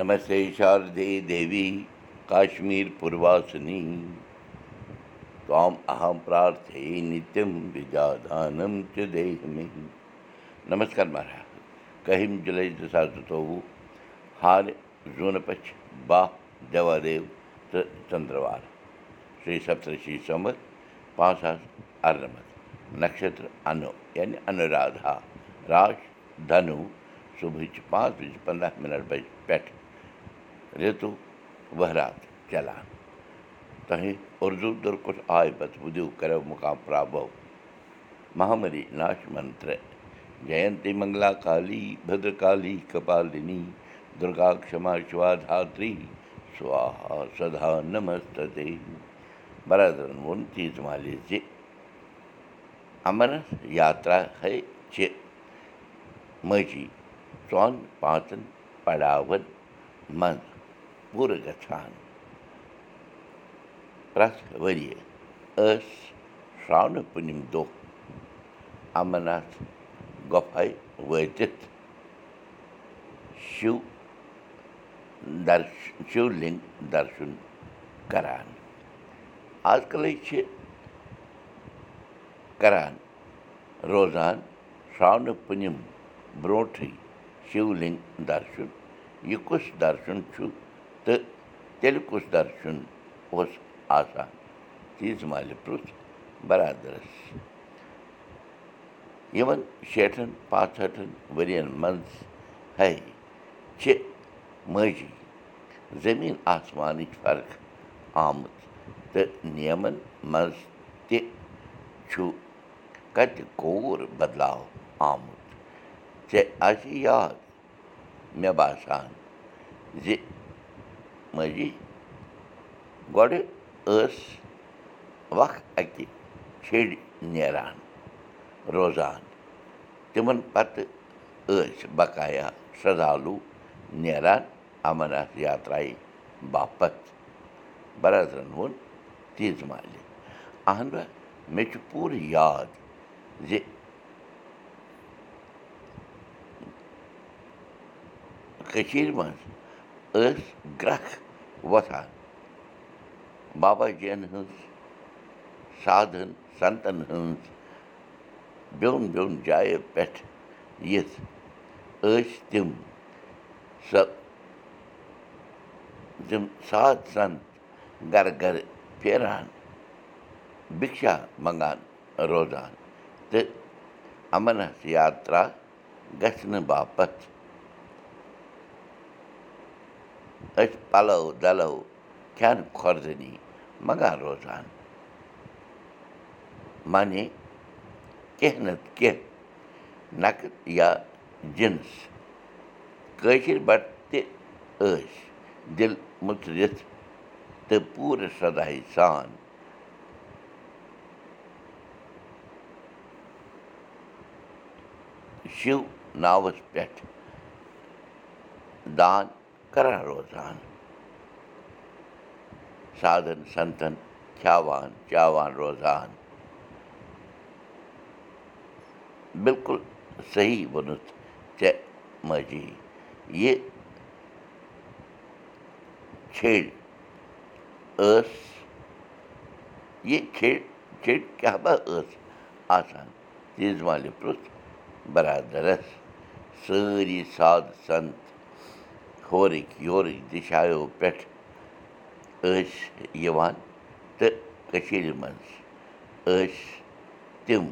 نمس دو کشمیٖر پوٗرنیجا دانہِ نمس مارا کہیٖن جُلی زٕ ساس چوُہ ہار زوٗن پچھ واہ جو دنٛدروار شیٚی नक्षत्र अनु यानी अनुराधा। राश धनु सुबह पाँच پانٛژھ पंद्रह मिनट مِنٹ पैठ ؤہرات چلان پَتہٕ بُدِو کَرو مُقام پرٛابو مہامری ناش منتر جینتی منٛگلا کالی بدرکالی کپالِنی دُرگا کما شِوا دھتری سوہا سدا نمستے برادرَن ووٚن تیٖژ مالہِ زِ اَمرناتھ یاترا ہے چھِ پوٗرٕ گژھان پرٛٮ۪تھ ؤرِیہِ ٲس شرٛاونہٕ پوٗنِم دۄہ اَمرناتھ گۄپھے وٲتِتھ شِو درش شِو لِنٛگ درشُن کران آز کَلٕے چھِ کران روزان شرٛاونہٕ پوٗنِم برٛونٛٹھٕے شِو لِنٛگ درشُن یہِ کُس درشُن چھُ تیٚلہِ کُس درشُن اوس آسان تیٖژ مالہِ پرُٛژھ بَرادَرَس یِمَن شیٹھَن پانٛژہٲٹھَن ؤرِیَن منٛز ہے چھِ ماجی زٔمیٖن آسمانٕچ فرق آمٕژ تہٕ نِیَمَن منٛز تہِ چھُ کَتہِ کوٗر بَدلاو آمُت ژےٚ آسی یاد مےٚ باسان زِ ماجی گۄڈٕ ٲس وق اَکہِ چھیٚڑۍ نیران روزان تِمَن پَتہٕ ٲسۍ بقایا شرٛدالوٗ نیران اَمرناتھ یاترایہِ باپَتھ بَرادرَن ووٚن تیٖژ مالہِ اہن مےٚ چھُ پوٗرٕ یاد زِ کٔشیٖرِ منٛز ٲس گرٛکھ وۄتھان بابا جی یَن ہٕنٛز سادَن سَنتَن ہٕنٛز بیٚون بیٚون جایو پٮ۪ٹھ یِتھ ٲسۍ تِم سۄ تِم ساد سَنت گَرٕ گَرٕ پھیران بِکشا منٛگان روزان تہٕ اَمرناتھ یاترا گژھنہٕ باپَتھ أسۍ پَلو دَلو کھٮ۪نہٕ کھۄردٲنی منٛگان روزان مانے کیٚنٛہہ نَتہٕ کیٚنٛہہ نَقٕد یا جِنٕس کٲشِر بَٹہٕ تہِ ٲسۍ دِل مُژرِتھ تہٕ پوٗرٕ سداہی سان شِو ناوَس پٮ۪ٹھ دان روزان سادَن سَنتَن کھٮ۪وان چاوان روزان بِلکُل صحیح ووٚنُتھ ژےٚ ماجی یہِ چھیٚڑ ٲس یہِ چھِ چھِ کیٛاہ با ٲس آسان بَرادَرَس سٲری ساد سَنت ہورٕکۍ یورٕکۍ دِشایو پٮ۪ٹھ ٲسۍ یِوان تہٕ کٔشیٖرِ منٛز ٲسۍ تِم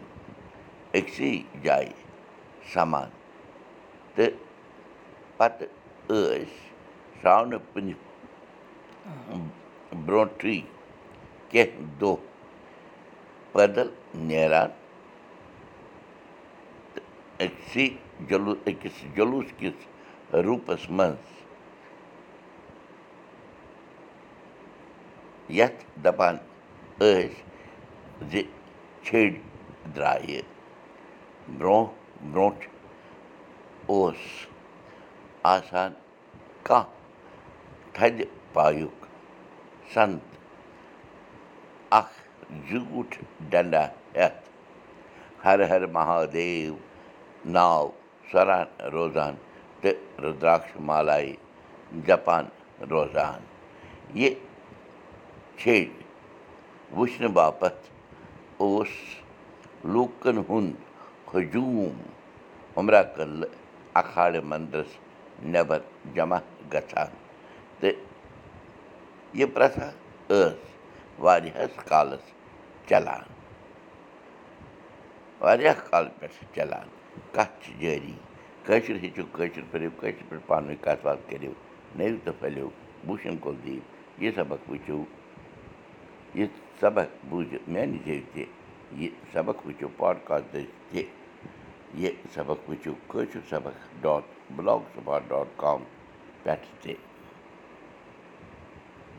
أکسٕے جایہِ سَمان تہٕ پَتہٕ ٲسۍ شرٛاونہٕ پُنہِ برٛونٛٹھٕے کیٚنٛہہ دۄہ پٲدٕل نیران تہٕ أکسٕے جلوٗ أکِس جلوٗس کِس روٗپَس منٛز یَتھ دَپان ٲسۍ زِ چھیٚڑۍ درٛایہِ برٛونٛہہ برٛونٛٹھ اوس آسان کانٛہہ تھدِ پایُک سَنت اَکھ زیوٗٹھ ڈنٛڈا ہٮ۪تھ ہر ہر مہادیو ناو سۄران روزان تہٕ رُدراکش مالایہِ جَپان روزان یہِ وٕچھنہٕ باپَتھ اوس لوٗکَن ہُنٛد ہجوٗم عمرا قلعہٕ اکھاڑِ مٔنٛدرَس نٮ۪بَر جمع گژھان تہٕ یہِ پرٛتھا ٲس واریاہَس کالَس چلان واریاہ کالہٕ پٮ۪ٹھ چلان کَتھ چھِ جٲری کٲشُر ہیٚچھِو کٲشُر پٔرِو کٲشِر پٲٹھۍ پانہٕ ؤنۍ کَتھ باتھ کٔرِو نٔرِو تہٕ پھٔلِو بوٗشَن کُل دِیِو یہِ سبق وٕچھِو یہِ سبق بوٗزِو میٛانہِ جایہِ تہِ یہِ سبق وٕچھِو پاڈکاسٹٕچ تہِ یہِ سبق وٕچھِو کٲشُر سبق dot blogspot dot com پٮ۪ٹھ تہِ